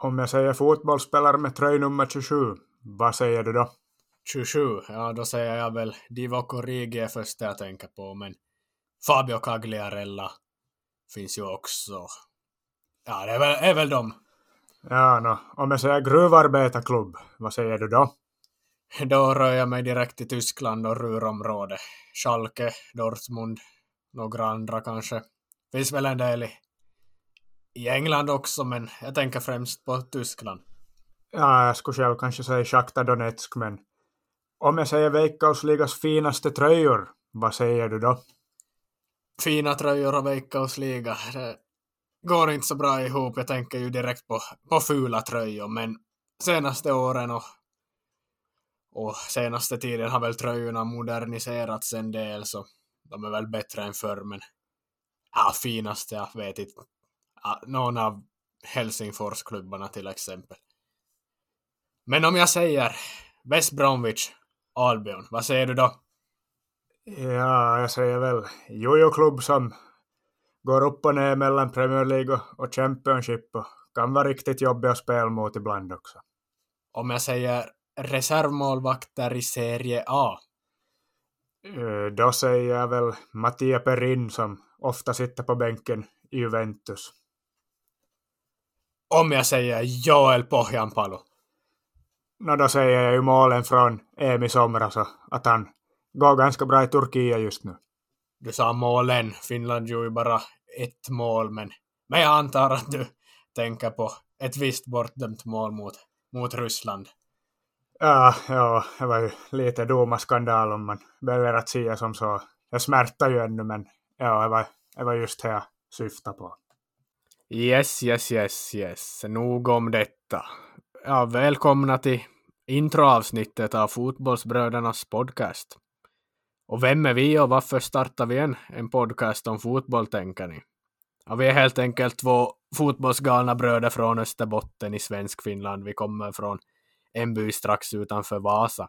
Om jag säger fotbollsspelare med tröjnummer 27, vad säger du då? 27, ja då säger jag väl Divock Origi är första jag tänker på, men Fabio Cagliarella finns ju också. Ja, det är väl, är väl de. Ja, no. om jag säger gruvarbetarklubb, vad säger du då? Då rör jag mig direkt till Tyskland och Ruhrområdet. Schalke, Dortmund, några andra kanske. Finns väl en del i, i England också, men jag tänker främst på Tyskland. Ja, jag skulle själv kanske säga Shakhtar Donetsk, men om jag säger Veikkausligas finaste tröjor, vad säger du då? Fina tröjor och Veikkausliga, det går inte så bra ihop. Jag tänker ju direkt på, på fula tröjor, men senaste åren och, och senaste tiden har väl tröjorna moderniserats en del, så de är väl bättre än förr, men ja, finaste, jag vet inte. Någon av Helsingforsklubbarna till exempel. Men om jag säger West Bromwich, Albion, vad säger du då? Ja, jag säger väl jojo-klubb som går upp och ner mellan Premier League och Championship och kan vara riktigt jobbig att spela mot ibland också. Om jag säger reservmålvakter i Serie A? Eh, då säger jag väl Mattia Perin som ofta sitter på bänken i Juventus. Om jag säger Joel Pohjanpalo? No, då säger jag ju målen från EM i somras och att han går ganska bra i Turkiet just nu. Du sa målen, Finland gjorde ju bara ett mål, men, men jag antar att du tänker på ett visst bortdömt mål mot, mot Ryssland. Ja, ja, det var ju lite domarskandal om man väljer att säga som så. Jag smärtar ju ännu, men ja, det var, det var just det jag syftade på. Yes, yes, yes, yes. Nog om detta. Ja, välkomna till introavsnittet av Fotbollsbrödernas podcast. Och vem är vi och varför startar vi en, en podcast om fotboll, tänker ni? Ja, vi är helt enkelt två fotbollsgalna bröder från Österbotten i svensk Finland. Vi kommer från en by strax utanför Vasa.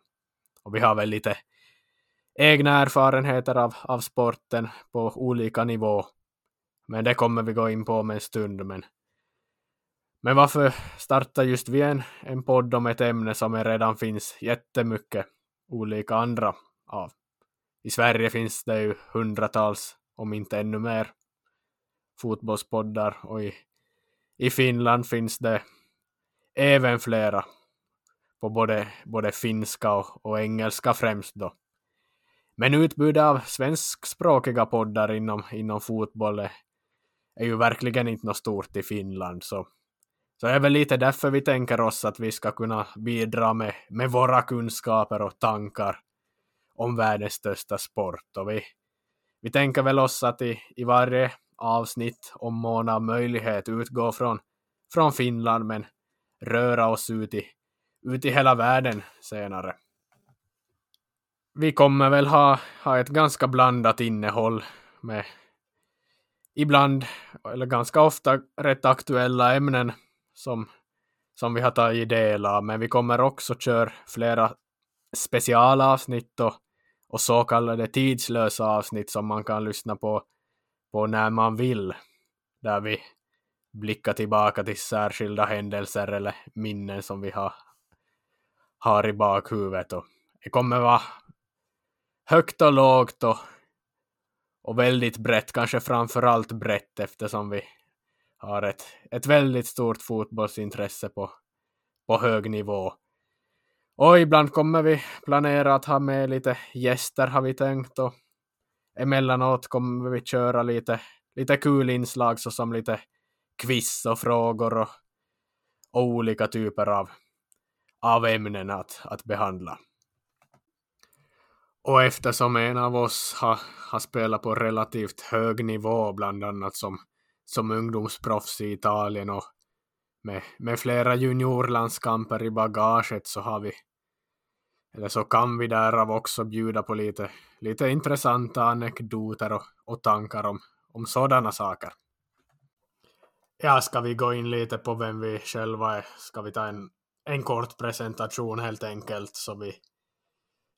Och vi har väl lite egna erfarenheter av, av sporten på olika nivå. Men det kommer vi gå in på om en stund. Men, men varför startar just vi en, en podd om ett ämne som det redan finns jättemycket olika andra av? I Sverige finns det ju hundratals, om inte ännu mer, fotbollspoddar och i, i Finland finns det även flera på både, både finska och, och engelska främst då. Men utbudet av svenskspråkiga poddar inom, inom fotboll är, är ju verkligen inte något stort i Finland. Så, så det är väl lite därför vi tänker oss att vi ska kunna bidra med, med våra kunskaper och tankar om världens största sport. Och vi, vi tänker väl oss att i, i varje avsnitt om mån av möjlighet utgå från, från Finland men röra oss ut i, ut i hela världen senare. Vi kommer väl ha, ha ett ganska blandat innehåll med ibland, eller ganska ofta, rätt aktuella ämnen som, som vi har tagit del av, men vi kommer också köra flera specialavsnitt och, och så kallade tidslösa avsnitt som man kan lyssna på, på när man vill, där vi blickar tillbaka till särskilda händelser eller minnen som vi har, har i bakhuvudet. Och det kommer vara högt och lågt och, och väldigt brett, kanske framför allt brett eftersom vi har ett, ett väldigt stort fotbollsintresse på, på hög nivå. Och ibland kommer vi planera att ha med lite gäster har vi tänkt och emellanåt kommer vi köra lite, lite kul inslag såsom lite quiz och frågor och, och olika typer av, av ämnen att, att behandla. Och eftersom en av oss har, har spelat på relativt hög nivå, bland annat som, som ungdomsproffs i Italien och med, med flera juniorlandskamper i bagaget så har vi eller så kan vi därav också bjuda på lite, lite intressanta anekdoter och, och tankar om, om sådana saker. Ja, ska vi gå in lite på vem vi själva är? Ska vi ta en, en kort presentation helt enkelt så vi,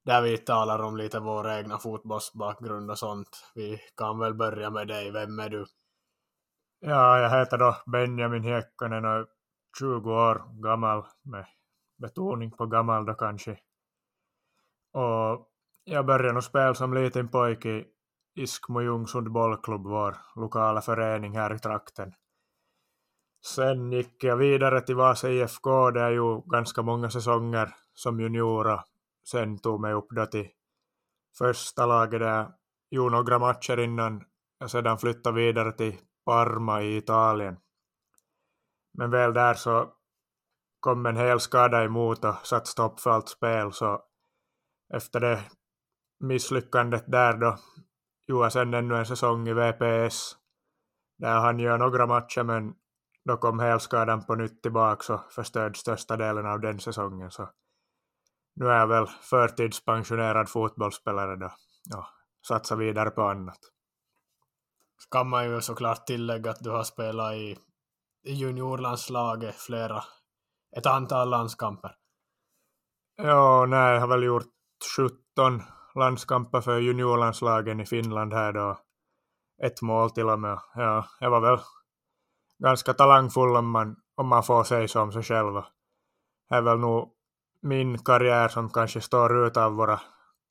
där vi talar om lite vår egna fotbollsbakgrund och sånt. Vi kan väl börja med dig. Vem är du? Ja, jag heter då Benjamin Hiekkanen och är 20 år gammal med betoning på gammal då kanske. Och jag började nog spela som liten pojke i Iskmo Ljungsund bollklubb, vår lokala förening här i trakten. Sen gick jag vidare till Vasa IFK där jag gjorde ganska många säsonger som junior och sen tog mig upp då till första laget där jag gjorde några matcher innan jag sedan flyttade vidare till Parma i Italien. Men väl där så kom en hel skada emot och satt stopp för allt spel så efter det misslyckandet där då gjorde jag sen ännu en säsong i VPS där han gör några matcher men då kom helskadan på nytt tillbaka och förstörde största delen av den säsongen så nu är jag väl förtidspensionerad fotbollsspelare då och satsar vidare på annat. Kan man ju såklart tillägga att du har spelat i juniorlandslaget flera, ett antal landskamper. Ja, nej, jag har väl gjort 17 landskamper för juniorlandslagen i Finland här då. Ett mål till och med. Ja, jag var väl ganska talangfull om man, om man får säga så om sig själv. Det är väl nog min karriär som kanske står utan våra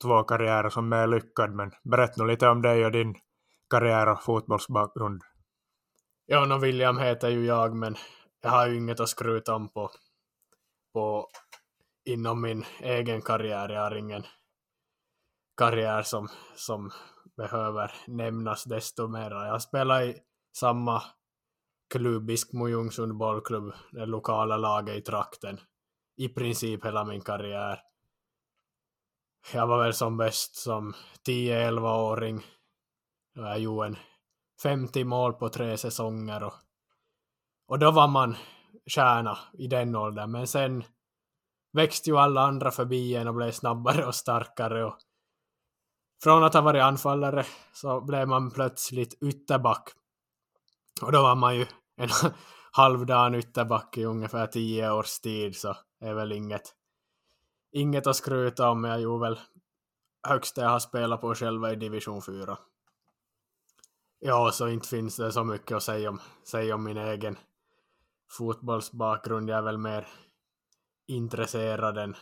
två karriärer som är lyckad, men berätta nu lite om dig och din karriär och fotbollsbakgrund. Ja, no William heter ju jag, men jag har ju inget att skryta om på, på inom min egen karriär. Jag har ingen karriär som, som behöver nämnas desto mer. Jag har spelat i samma klubb, Iskmo Ljungsund bollklubb, det lokala laget i trakten, i princip hela min karriär. Jag var väl som bäst som 10-11-åring. Jag gjorde en 50 mål på tre säsonger och, och då var man stjärna i den åldern. Men sen växte ju alla andra förbi en och blev snabbare och starkare. Och från att ha varit anfallare så blev man plötsligt ytterback. Och då var man ju en halvdan ytterback i ungefär tio års tid så är väl inget, inget att skryta om. Jag gjorde väl högsta jag har spelat på själva i division 4. Ja, så inte finns det så mycket att säga om, säga om min egen fotbollsbakgrund. Jag är väl mer intresserad, än,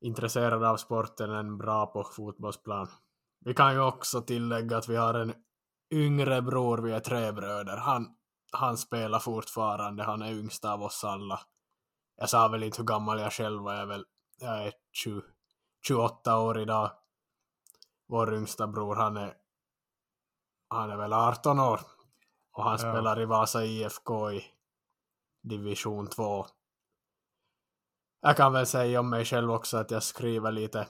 intresserad av sporten än bra på fotbollsplan. Vi kan ju också tillägga att vi har en yngre bror, vi är tre bröder. Han, han spelar fortfarande, han är yngst av oss alla. Jag sa väl inte hur gammal jag själv var, jag är väl jag är 20, 28 år idag. Vår yngsta bror, han är han är väl 18 år och han ja. spelar i Vasa IFK i division 2. Jag kan väl säga om mig själv också att jag skriver lite,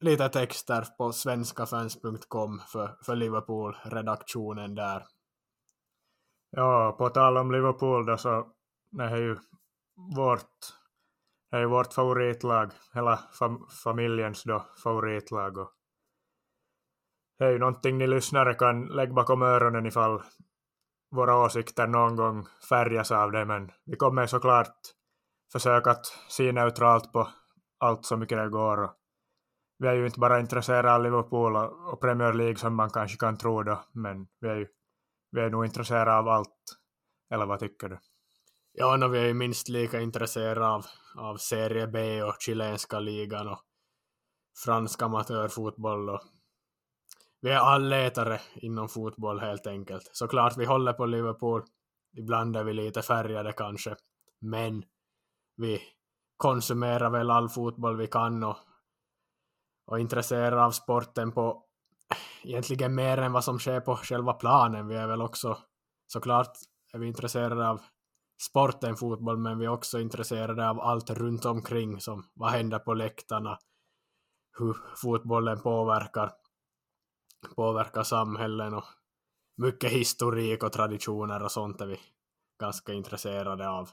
lite texter på svenskafans.com för, för Liverpool-redaktionen där. Ja, på tal om Liverpool då så det är ju vårt, det är ju vårt favoritlag, hela fam familjens då favoritlag och det är ju någonting ni lyssnare kan lägga bakom öronen ifall våra åsikter någon gång färgas av det, men vi kommer såklart försöka att se neutralt på allt så mycket det går. Vi är ju inte bara intresserade av Liverpool och Premier League som man kanske kan tro då, men vi är ju vi är nog intresserade av allt. Eller vad tycker du? Ja, no, vi är ju minst lika intresserade av, av Serie B och chilenska ligan och fransk amatörfotboll och vi är allätare inom fotboll helt enkelt. Såklart vi håller på Liverpool. Ibland är vi lite färgade kanske. Men vi konsumerar väl all fotboll vi kan och, och intresserar av sporten på egentligen mer än vad som sker på själva planen. Vi är väl också såklart är vi intresserade av sporten fotboll men vi är också intresserade av allt runt omkring som vad händer på läktarna, hur fotbollen påverkar påverkar samhällen och mycket historik och traditioner och sånt är vi ganska intresserade av.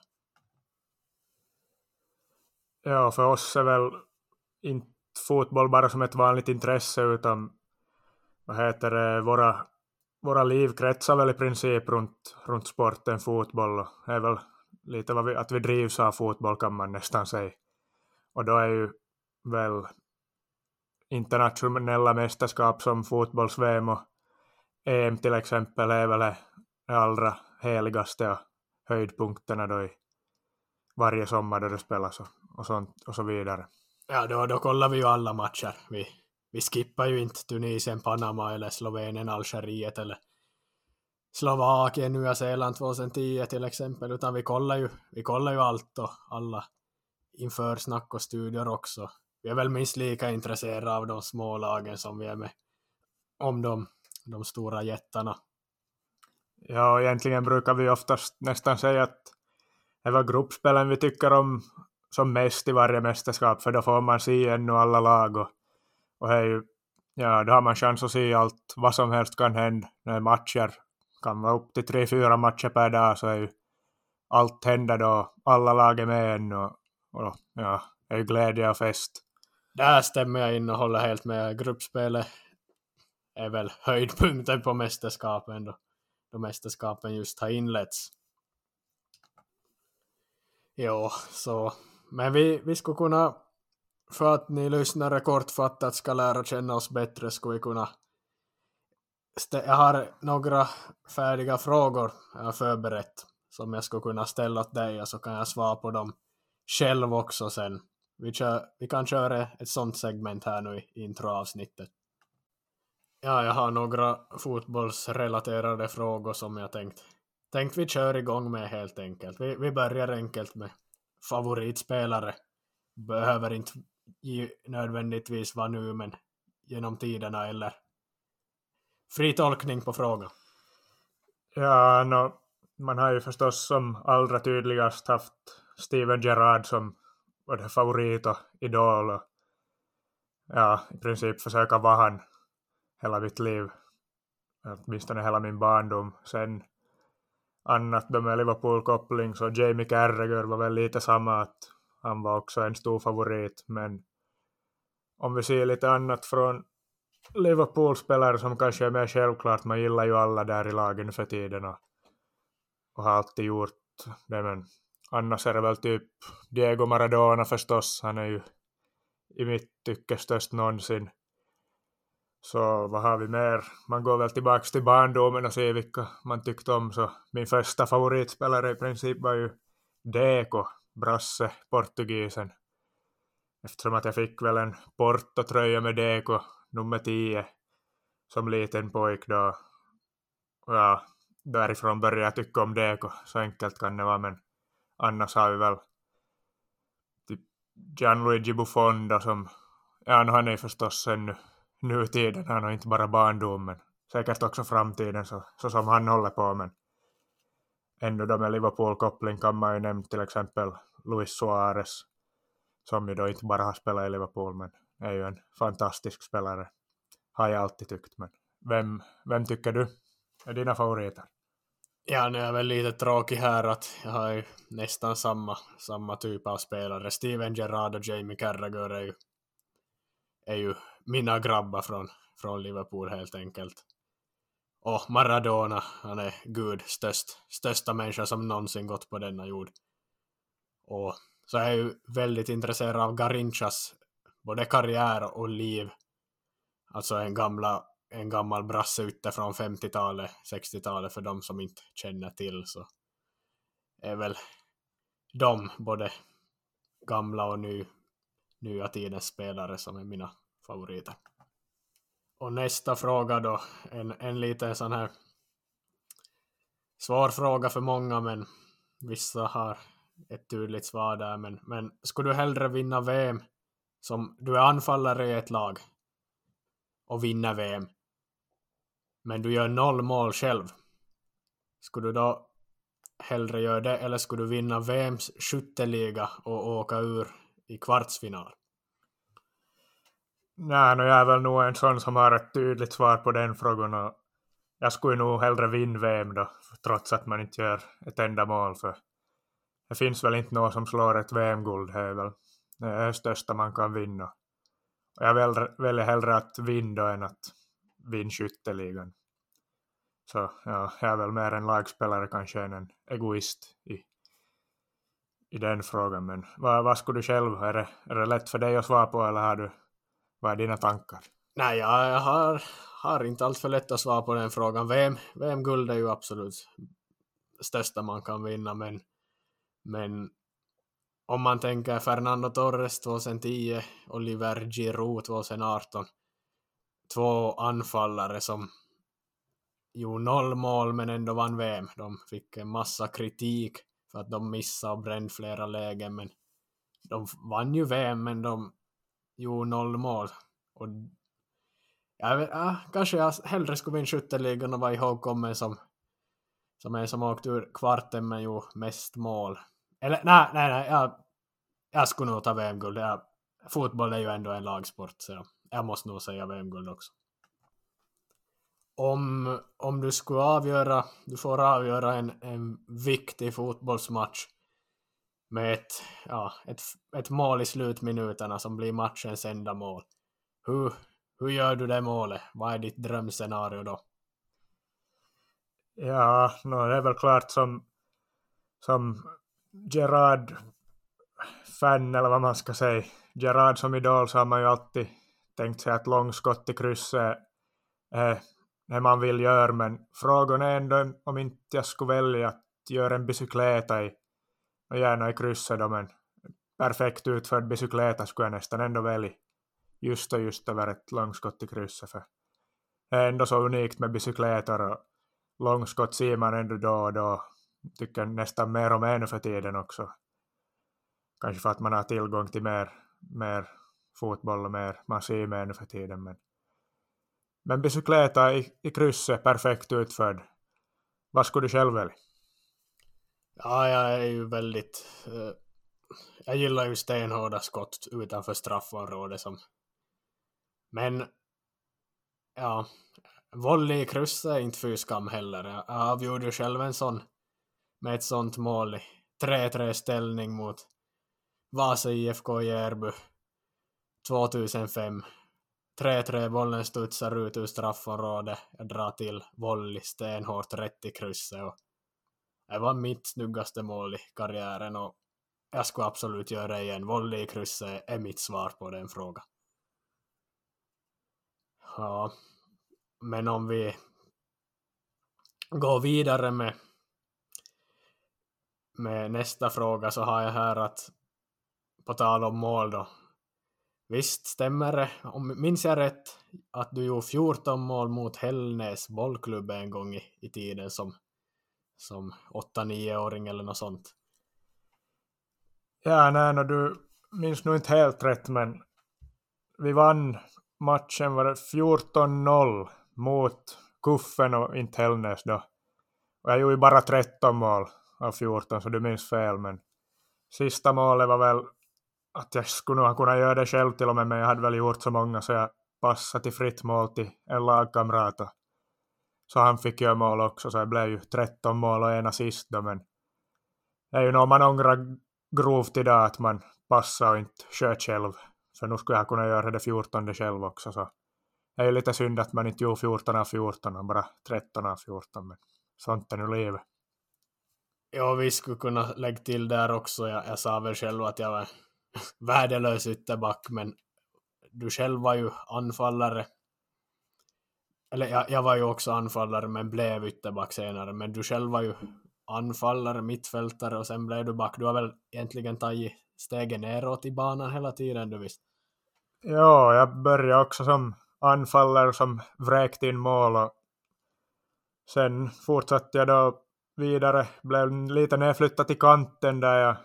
Ja, för oss är väl inte fotboll bara som ett vanligt intresse utan vad heter det, våra, våra liv kretsar väl i princip runt, runt sporten fotboll och är väl lite vad vi, att vi drivs av fotboll kan man nästan säga. Och då är ju väl internationella mästerskap som fotbolls-VM och EM till exempel är väl det allra heligaste och höjdpunkterna då i, varje sommar då det spelas och, och, sånt, och så vidare. Ja, då, då kollar vi ju alla matcher. Vi, vi skippar ju inte Tunisien, Panama eller Slovenien, Algeriet eller Slovakien, Nya Zeeland 2010 till exempel, utan vi kollar ju, vi kollar ju allt och alla inför snack och studier också. Vi är väl minst lika intresserade av de små lagen som vi är med om de, de stora jättarna. Ja, egentligen brukar vi oftast nästan säga att det var gruppspelen vi tycker om som mest i varje mästerskap, för då får man se ännu alla lag och, och ju, ja, då har man chans att se allt, vad som helst kan hända när matcher kan vara upp till tre, fyra matcher per dag så är ju allt händer då, alla lag är med en, och, och ja, det är ju glädje och fest. Där stämmer jag in och håller helt med. Gruppspelet är väl höjdpunkten på mästerskapen då, då mästerskapen just har inletts. Jo, så men vi, vi skulle kunna, för att ni lyssnare kortfattat ska lära känna oss bättre, skulle vi kunna jag har några färdiga frågor jag har förberett som jag skulle kunna ställa åt dig och så kan jag svara på dem själv också sen. Vi, kör, vi kan köra ett sånt segment här nu i introavsnittet. Ja, jag har några fotbollsrelaterade frågor som jag tänkt, tänkt vi kör igång med helt enkelt. Vi, vi börjar enkelt med favoritspelare. Behöver inte nödvändigtvis vara nu, men genom tiderna eller fri tolkning på frågan. Ja, no, man har ju förstås som allra tydligast haft Steven Gerrard som både favorit och idol och ja, i princip försöka vara han hela mitt liv. Åtminstone hela min barndom. Sen annat då med Liverpool-koppling så Jamie Carragher var väl lite samma att han var också en stor favorit men om vi ser lite annat från Liverpool-spelare som kanske är mer självklart, man gillar ju alla där i lagen för tiden och, och har alltid gjort det men annars är det väl typ Diego Maradona förstås, han är ju i mitt tycke störst någonsin så vad har vi mer? Man går väl tillbaka till barndomen och ser vilka man tyckte om. Så min första favoritspelare i princip var ju Deco, Brasse, portugisen. Eftersom att jag fick väl en Porto-tröja med Deko nummer 10, som liten pojk då. Ja, därifrån började jag tycka om Deko, så enkelt kan det vara. Men annars har vi väl typ Gianluigi Buffon då som, ja han är förstås ännu nutiden, han har inte bara barndomen, säkert också framtiden så, så som han håller på men ännu då med Liverpool-koppling kan man ju nämna till exempel Luis Suarez som ju då inte bara har spelat i Liverpool men är ju en fantastisk spelare har jag alltid tyckt men vem, vem tycker du är dina favoriter? Ja, nu är jag väl lite tråkig här att jag har ju nästan samma, samma typ av spelare. Steven Gerrard och Jamie Carragher är ju, är ju mina grabbar från, från Liverpool helt enkelt. Och Maradona, han är gud, störst, största människa som någonsin gått på denna jord. Och så är jag ju väldigt intresserad av Garinchas både karriär och liv. Alltså en, gamla, en gammal brasse ute från 50-talet, 60-talet för de som inte känner till så är väl de både gamla och ny, nya tidens spelare som är mina favoriter. Och nästa fråga då, en, en liten sån här svår fråga för många men vissa har ett tydligt svar där men, men skulle du hellre vinna VM som du är anfallare i ett lag och vinner VM men du gör noll mål själv skulle du då hellre göra det eller skulle du vinna VMs skytteliga och åka ur i kvartsfinal? Nej, no, jag är väl nog en sån som har ett tydligt svar på den frågan och jag skulle nog hellre vinna VM då, trots att man inte gör ett enda mål för det finns väl inte något som slår ett VM-guld, det är väl det, största man kan vinna. Och jag väljer hellre att vinna än att vinna skytteligan. Så ja, jag är väl mer en lagspelare kanske än en egoist i, i den frågan. Men vad, vad skulle du själv, är det, är det lätt för dig att svara på eller har du vad är dina tankar? Nej, jag har, har inte allt för lätt att svara på den frågan. VM, VM-guld är ju absolut största man kan vinna, men, men om man tänker Fernando Torres 2010, Oliver Giroud 2018. Två anfallare som gjorde noll mål men ändå vann VM. De fick en massa kritik för att de missade och brände flera lägen men de vann ju VM men de gjorde noll mål. Och jag vet, ja, kanske jag hellre skulle vinna skytteligan och vara ihågkommen som, som en som åkt ur kvarten men gjorde mest mål. Eller nej, nej, nej, jag, jag skulle nog ta VM-guld. Fotboll är ju ändå en lagsport så jag måste nog säga VM-guld också. Om, om du skulle avgöra, du får avgöra en, en viktig fotbollsmatch med ett, ja, ett, ett mål i slutminuterna som blir matchens enda mål. Hur, hur gör du det målet? Vad är ditt drömscenario då? Ja, no, det är väl klart som, som Gerard fan eller vad man ska säga. Gerard som idol så har man ju alltid tänkt sig att långskott i krysset är det man vill göra, men frågan är ändå om inte jag skulle välja att göra en bicykleta i, gärna i krysset då, men perfekt utförd bicykleta skulle jag nästan ändå välja just och just över ett långskott i krysset, för det är ändå så unikt med bicykletor, och långskott ser man ändå då och då, tycker nästan mer och mer nu för tiden också. Kanske för att man har tillgång till mer, mer fotboll och mer, man ser mer nu för tiden. Men, men bicykleta i, i krysset, perfekt utförd. Vad skulle du själv välja? Ja, jag är ju väldigt... Uh, jag gillar ju stenhårda skott utanför straffområdet som... Men... Ja, volley i krysset är inte fy skam heller. Jag avgjorde ju själv en sån med ett sånt mål i 3-3 ställning mot Vasa IFK Järby 2005. 3-3 bollen studsar ut ur straffområdet. Jag drar till volley stenhårt rätt i krysset och det var mitt snyggaste mål i karriären och jag skulle absolut göra det igen. Volley i krysset är mitt svar på den frågan. Ja, men om vi går vidare med, med nästa fråga så har jag här att på tal om mål då. Visst stämmer det, om minns jag rätt, att du gjorde 14 mål mot Hällnäs bollklubb en gång i, i tiden som, som 8-9-åring eller något sånt? Ja, nej, no, du minns nog inte helt rätt, men vi vann matchen var det 14-0 mot Kuffen och inte Hällnäs då. Och jag gjorde bara 13 mål av 14, så du minns fel, men sista målet var väl att jag skulle nog ha kunnat göra det själv till och med, men jag hade väl gjort så många så jag passade till fritt mål till en lagkamrat. Så han fick göra mål också, så det blev ju 13 mål och en assist då, men det är ju något man ångrar grovt idag att man passar och inte sköt själv. För nu skulle jag kunna göra det 14 själv också, så det är ju lite synd att man inte gjorde 14 av 14, bara 13 av 14, men sånt är nu livet. Ja, vi skulle kunna lägga till där också. Jag, jag sa väl själv att jag var värdelös ytterback, men du själv var ju anfallare. Eller jag, jag var ju också anfallare, men blev ytterback senare. Men du själv var ju anfallare, mittfältare och sen blev du back. Du har väl egentligen tagit stegen neråt i banan hela tiden, du visst? Ja, jag började också som anfallare som vräkte in mål och sen fortsatte jag då vidare, blev lite nedflyttad till kanten där jag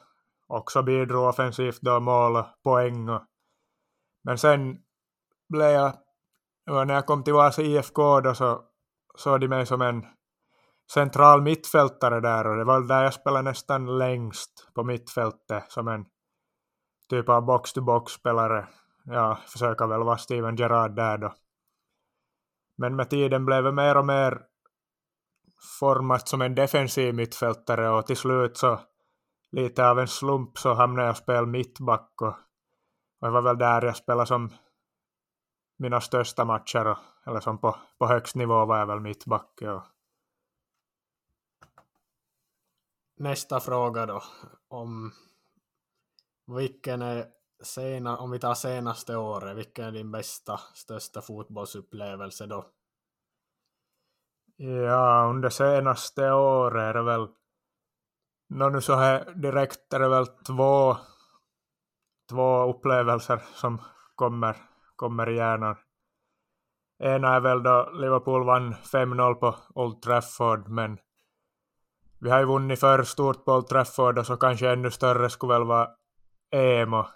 också bidrog offensivt då mål och poäng. Och, men sen blev jag, när jag kom till Vasa IFK då så såg de mig som en central mittfältare där och det var där jag spelade nästan längst på mittfältet som en typ av box-to-box-spelare. Ja, försöker väl vara Steven Gerrard där då. Men med tiden blev jag mer och mer format som en defensiv mittfältare och till slut så lite av en slump så hamnade jag och spelade mittback och, och det var väl där jag spelade som mina största matcher och, eller som på, på högst nivå var jag väl mittback. Och... Nästa fråga då om vilken är sena, om vi tar senaste året, vilken är din bästa, största fotbollsupplevelse då? Ja, under senaste året är det väl Nå nu så här direkt är det väl två, två upplevelser som kommer, kommer i hjärnan. Ena är väl då Liverpool vann 5-0 på Old Trafford, men vi har ju vunnit för stort på Old Trafford och så kanske ännu större skulle väl vara EM och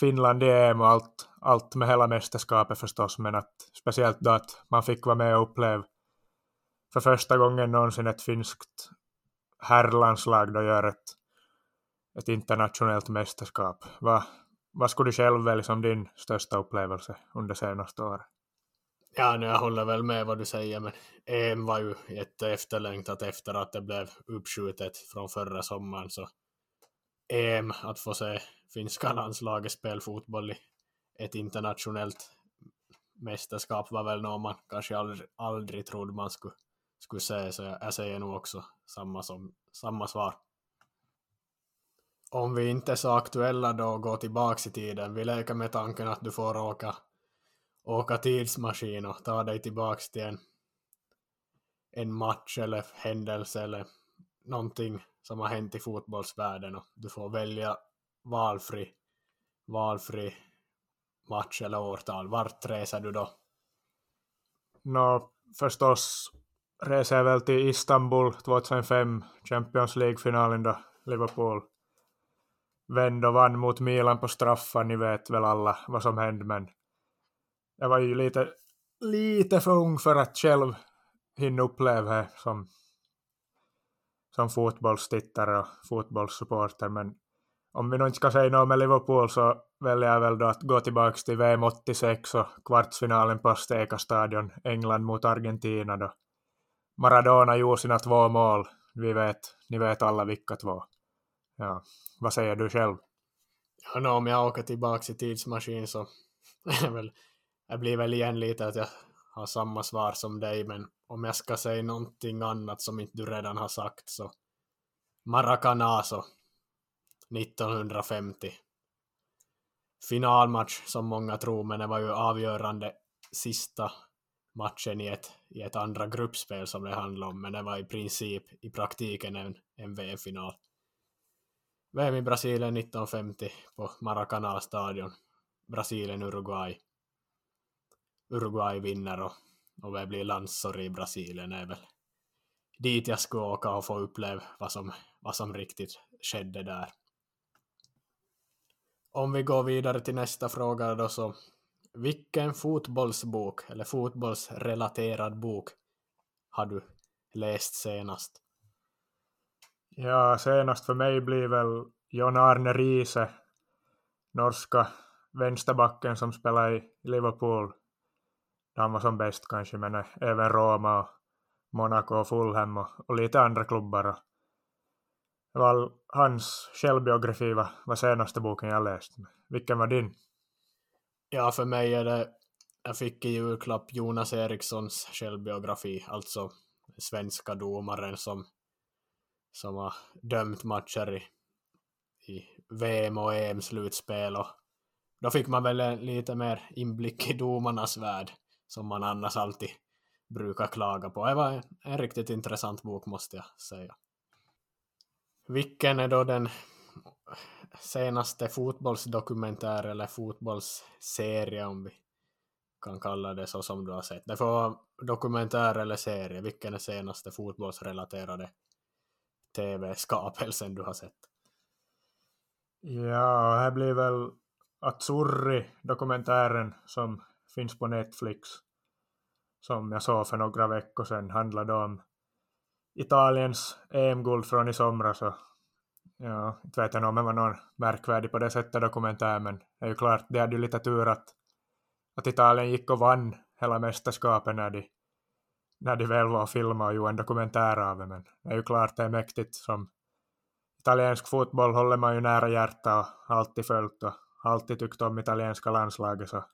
Finland i EM och allt, allt med hela mästerskapet förstås, men att speciellt då att man fick vara med och uppleva för första gången någonsin ett finskt herrlandslag då gör ett, ett internationellt mästerskap. Va, vad skulle du själv välja som din största upplevelse under senaste året? Ja, nu jag håller väl med vad du säger, men EM var ju jätte efterlängtat efter att det blev uppskjutet från förra sommaren, så EM, att få se finska landslaget spela fotboll i ett internationellt mästerskap var väl något man kanske aldrig, aldrig trodde man skulle, skulle se, så jag, jag säger nog också samma, som, samma svar. Om vi inte är så aktuella då och går tillbaks i tiden, vi leker med tanken att du får åka, åka tidsmaskin och ta dig tillbaks till en, en match eller händelse eller någonting som har hänt i fotbollsvärlden och du får välja valfri, valfri match eller årtal. Vart reser du då? Nå, förstås reser jag väl till Istanbul 2005, Champions League-finalen då Liverpool vände och vann mot Milan på straffar. Ni vet väl alla vad som hände, men jag var ju lite, lite för ung för att själv hinna uppleva det som, som fotbollstittare och fotbollssupporter, men om vi nu inte ska säga något med Liverpool så väljer jag väl då att gå tillbaka till VM 86 och kvartsfinalen på Steka stadion, England mot Argentina då. Maradona gjorde sina två mål. Vi vet, ni vet alla vilka två. Ja, vad säger du själv? Ja, no, om jag åker tillbaka i tidsmaskin så väl, jag blir väl igen lite att jag har samma svar som dig, men om jag ska säga någonting annat som inte du redan har sagt så Maracanazo 1950. Finalmatch som många tror, men det var ju avgörande sista matchen i ett, i ett andra gruppspel som det handlade om, men det var i princip i praktiken en, en VM-final. VM i Brasilien 1950 på Maracanã-stadion. Brasilien-Uruguay. Uruguay vinner och, och vi blir landssorg i Brasilien är väl dit jag skulle åka och få uppleva vad som, vad som riktigt skedde där. Om vi går vidare till nästa fråga då så vilken fotbollsbok eller fotbollsrelaterad bok har du läst senast? Ja, senast för mig blir väl John Arne Riise, norska vänsterbacken som spelar i Liverpool. Han var som bäst kanske, men även Roma och Monaco och Fulham och, och lite andra klubbar. Det hans självbiografi var, var senaste boken jag läst. Vilken var din? Ja, för mig är det, jag fick i julklapp Jonas Erikssons självbiografi, alltså svenska domaren som, som har dömt matcher i, i VM och EM-slutspel och då fick man väl lite mer inblick i domarnas värld som man annars alltid brukar klaga på. Det var en riktigt intressant bok måste jag säga. Vilken är då den senaste fotbollsdokumentär eller fotbollsserie om vi kan kalla det så som du har sett. Det får vara dokumentär eller serie. Vilken är senaste fotbollsrelaterade tv-skapelsen du har sett? Ja, här blir väl Azzurri, dokumentären som finns på Netflix, som jag såg för några veckor sedan, handlade om Italiens EM-guld från i somras och Ja, inte vet jag om det var någon märkvärdig på det sättet dokumentär, men det är ju klart, det hade ju lite tur att, att Italien gick och vann hela mästerskapet när de, när de väl var och filmade och gjorde en dokumentär av det, men det är ju klart det är mäktigt som italiensk fotboll håller man ju nära hjärta och alltid följt och alltid tyckt om italienska landslaget så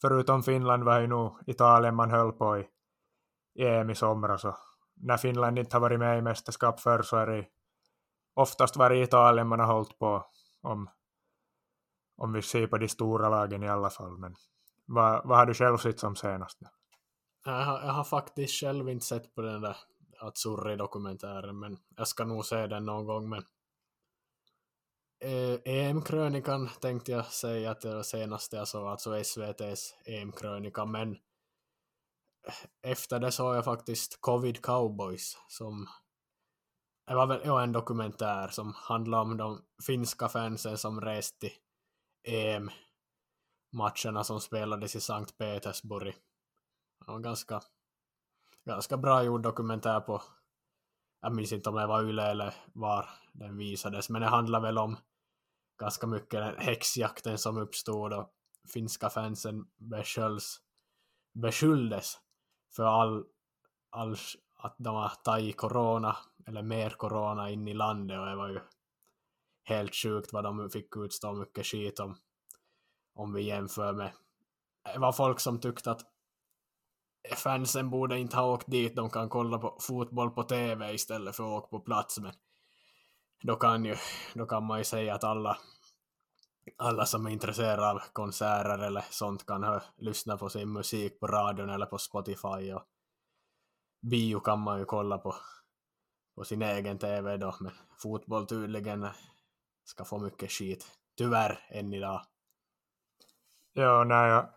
förutom Finland var ju nog Italien man höll på i EM i somras och när Finland inte har varit med i mästerskap förr så är det oftast varit Italien man har hållit på om, om vi ser på de stora lagen i alla fall. Men vad, vad har du själv sett som senast? Jag har, jag har faktiskt själv inte sett på den där Azzurri-dokumentären, men jag ska nog se den någon gång. Men eh, EM-krönikan tänkte jag säga att det var senaste jag såg, alltså SVTs EM-krönika, men eh, efter det såg jag faktiskt Covid Cowboys som det var väl ja, en dokumentär som handlade om de finska fansen som reste till EM-matcherna som spelades i Sankt Petersburg. Det var ganska, ganska bra gjord dokumentär på, jag minns inte om det var Yle eller var den visades, men det handlar väl om ganska mycket den häxjakten som uppstod och finska fansen beskylls, beskylldes för all, all att de har tagit corona eller mer corona in i landet och det var ju helt sjukt vad de fick utstå mycket skit om om vi jämför med det var folk som tyckte att fansen borde inte ha åkt dit, de kan kolla på fotboll på TV istället för att åka på plats men då kan, ju, då kan man ju säga att alla alla som är intresserade av konserter eller sånt kan hö, lyssna på sin musik på radion eller på Spotify och bio kan man ju kolla på, på sin egen TV då, men fotboll tydligen ska få mycket skit. Tyvärr än idag. Ja, nej, jag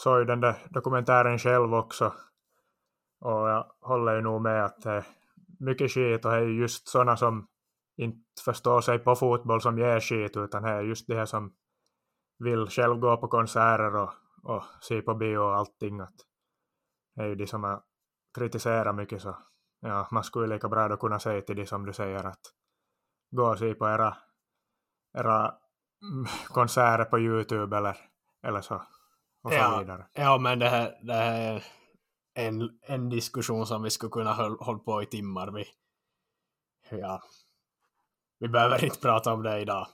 såg ju den där dokumentären själv också. Och jag håller ju nog med att det är mycket skit och det är just sådana som inte förstår sig på fotboll som ger skit utan det är just det som vill själv gå på konserter och, och se på bio och allting. Att det är ju de som har kritiserat mycket så ja, man skulle lika bra då kunna säga till de som du säger att gå och se på era, era mm, konserter på Youtube eller, eller så och så ja, vidare. Ja, men det här, det här är en, en diskussion som vi skulle kunna hålla på i timmar. Vi, ja, vi behöver inte prata om det idag.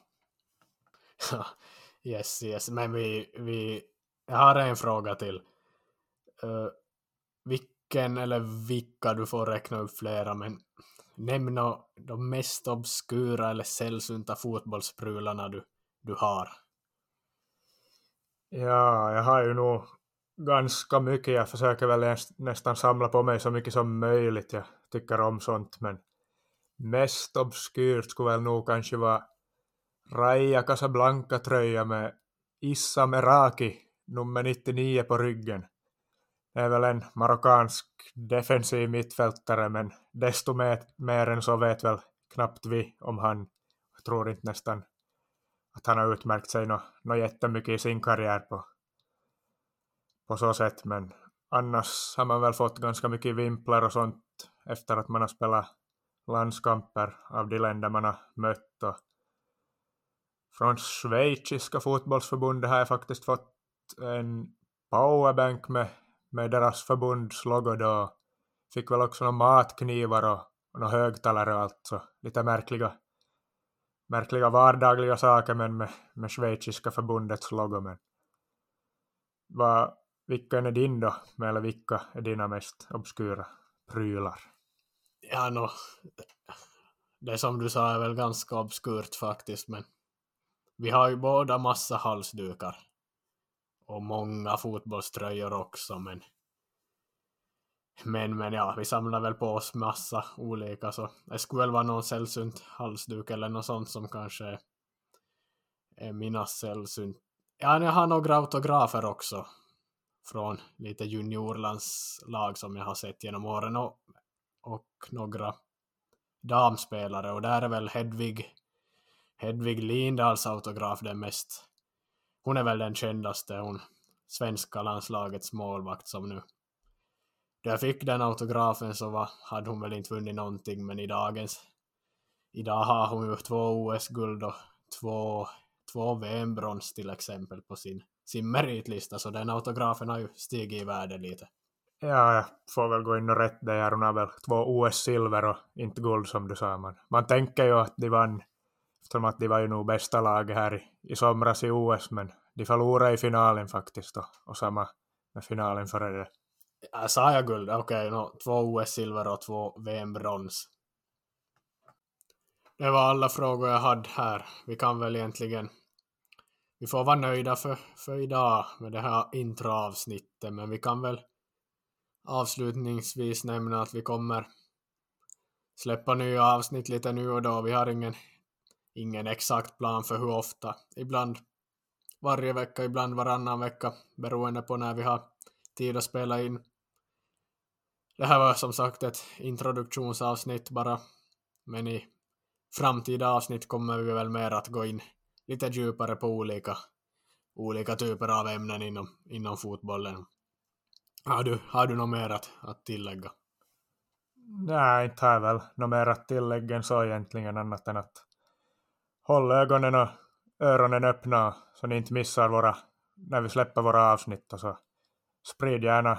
yes, yes, men vi, vi, jag har en fråga till. Uh, vilken eller vilka, du får räkna upp flera, men nämn de mest obskura eller sällsynta fotbollsprylarna du, du har. Ja, jag har ju nog ganska mycket. Jag försöker väl nästan samla på mig så mycket som möjligt. Jag tycker om sånt, men mest obskyrt skulle väl nog kanske vara Raja Casablanca-tröja med Issa Meraki nummer 99 på ryggen. Det är väl en marockansk defensiv mittfältare men desto mer, mer än så vet väl knappt vi om han. Jag tror inte nästan att han har utmärkt sig något no jättemycket i sin karriär på, på så sätt men annars har man väl fått ganska mycket vimplar och sånt efter att man har spelat landskamper av de länder man har mött. Och från schweiziska fotbollsförbundet har jag faktiskt fått en powerbank med, med deras förbundslogo då. Fick väl också några matknivar och, och några högtalare och allt så lite märkliga, märkliga vardagliga saker men med, med schweiziska förbundets logo. Men vad, vilken är din då? Eller vilka är dina mest obskyra prylar? Ja, no, det som du sa är väl ganska obskurt faktiskt, men vi har ju båda massa halsdukar och många fotbollströjor också, men men, men ja, vi samlar väl på oss massa olika, så det skulle väl vara någon sällsynt halsduk eller något sånt som kanske är mina sällsynt. Ja, jag har några autografer också från lite juniorlandslag som jag har sett genom åren och och några damspelare och där är väl Hedvig, Hedvig Lindahls autograf den mest, hon är väl den kändaste, hon svenska landslagets målvakt som nu då jag fick den autografen så var, hade hon väl inte vunnit någonting men i dagens idag har hon ju två OS-guld och två, två VM-brons till exempel på sin, sin meritlista så den autografen har ju stigit i värde lite. Ja, jag får väl gå in och rätta dig. Hon har väl två OS-silver och inte guld som du sa. Man, man tänker ju att de vann, eftersom att de var ju nog bästa laget här i, i somras i OS, men de förlorade i finalen faktiskt och, och samma med finalen före det. Äh, sa jag guld? Okej, okay, no, två OS-silver och två VM-brons. Det var alla frågor jag hade här. Vi kan väl egentligen vi får vara nöjda för, för idag med det här introavsnittet, men vi kan väl avslutningsvis nämna att vi kommer släppa nya avsnitt lite nu och då. Vi har ingen, ingen exakt plan för hur ofta. Ibland varje vecka, ibland varannan vecka, beroende på när vi har tid att spela in. Det här var som sagt ett introduktionsavsnitt bara, men i framtida avsnitt kommer vi väl mer att gå in lite djupare på olika, olika typer av ämnen inom, inom fotbollen. Har du, har du något mer att, att tillägga? Nej, inte har jag väl något mer att tillägga än så egentligen annat än att hålla ögonen och öronen öppna så ni inte missar våra, när vi släpper våra avsnitt och så sprid gärna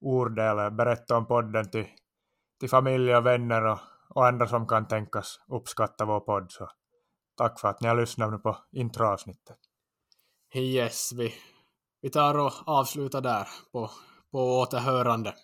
ordet eller berätta om podden till, till familj och vänner och, och andra som kan tänkas uppskatta vår podd. Så tack för att ni har lyssnat nu på introavsnittet. Yes, vi, vi tar och avslutar där på, på återhörande.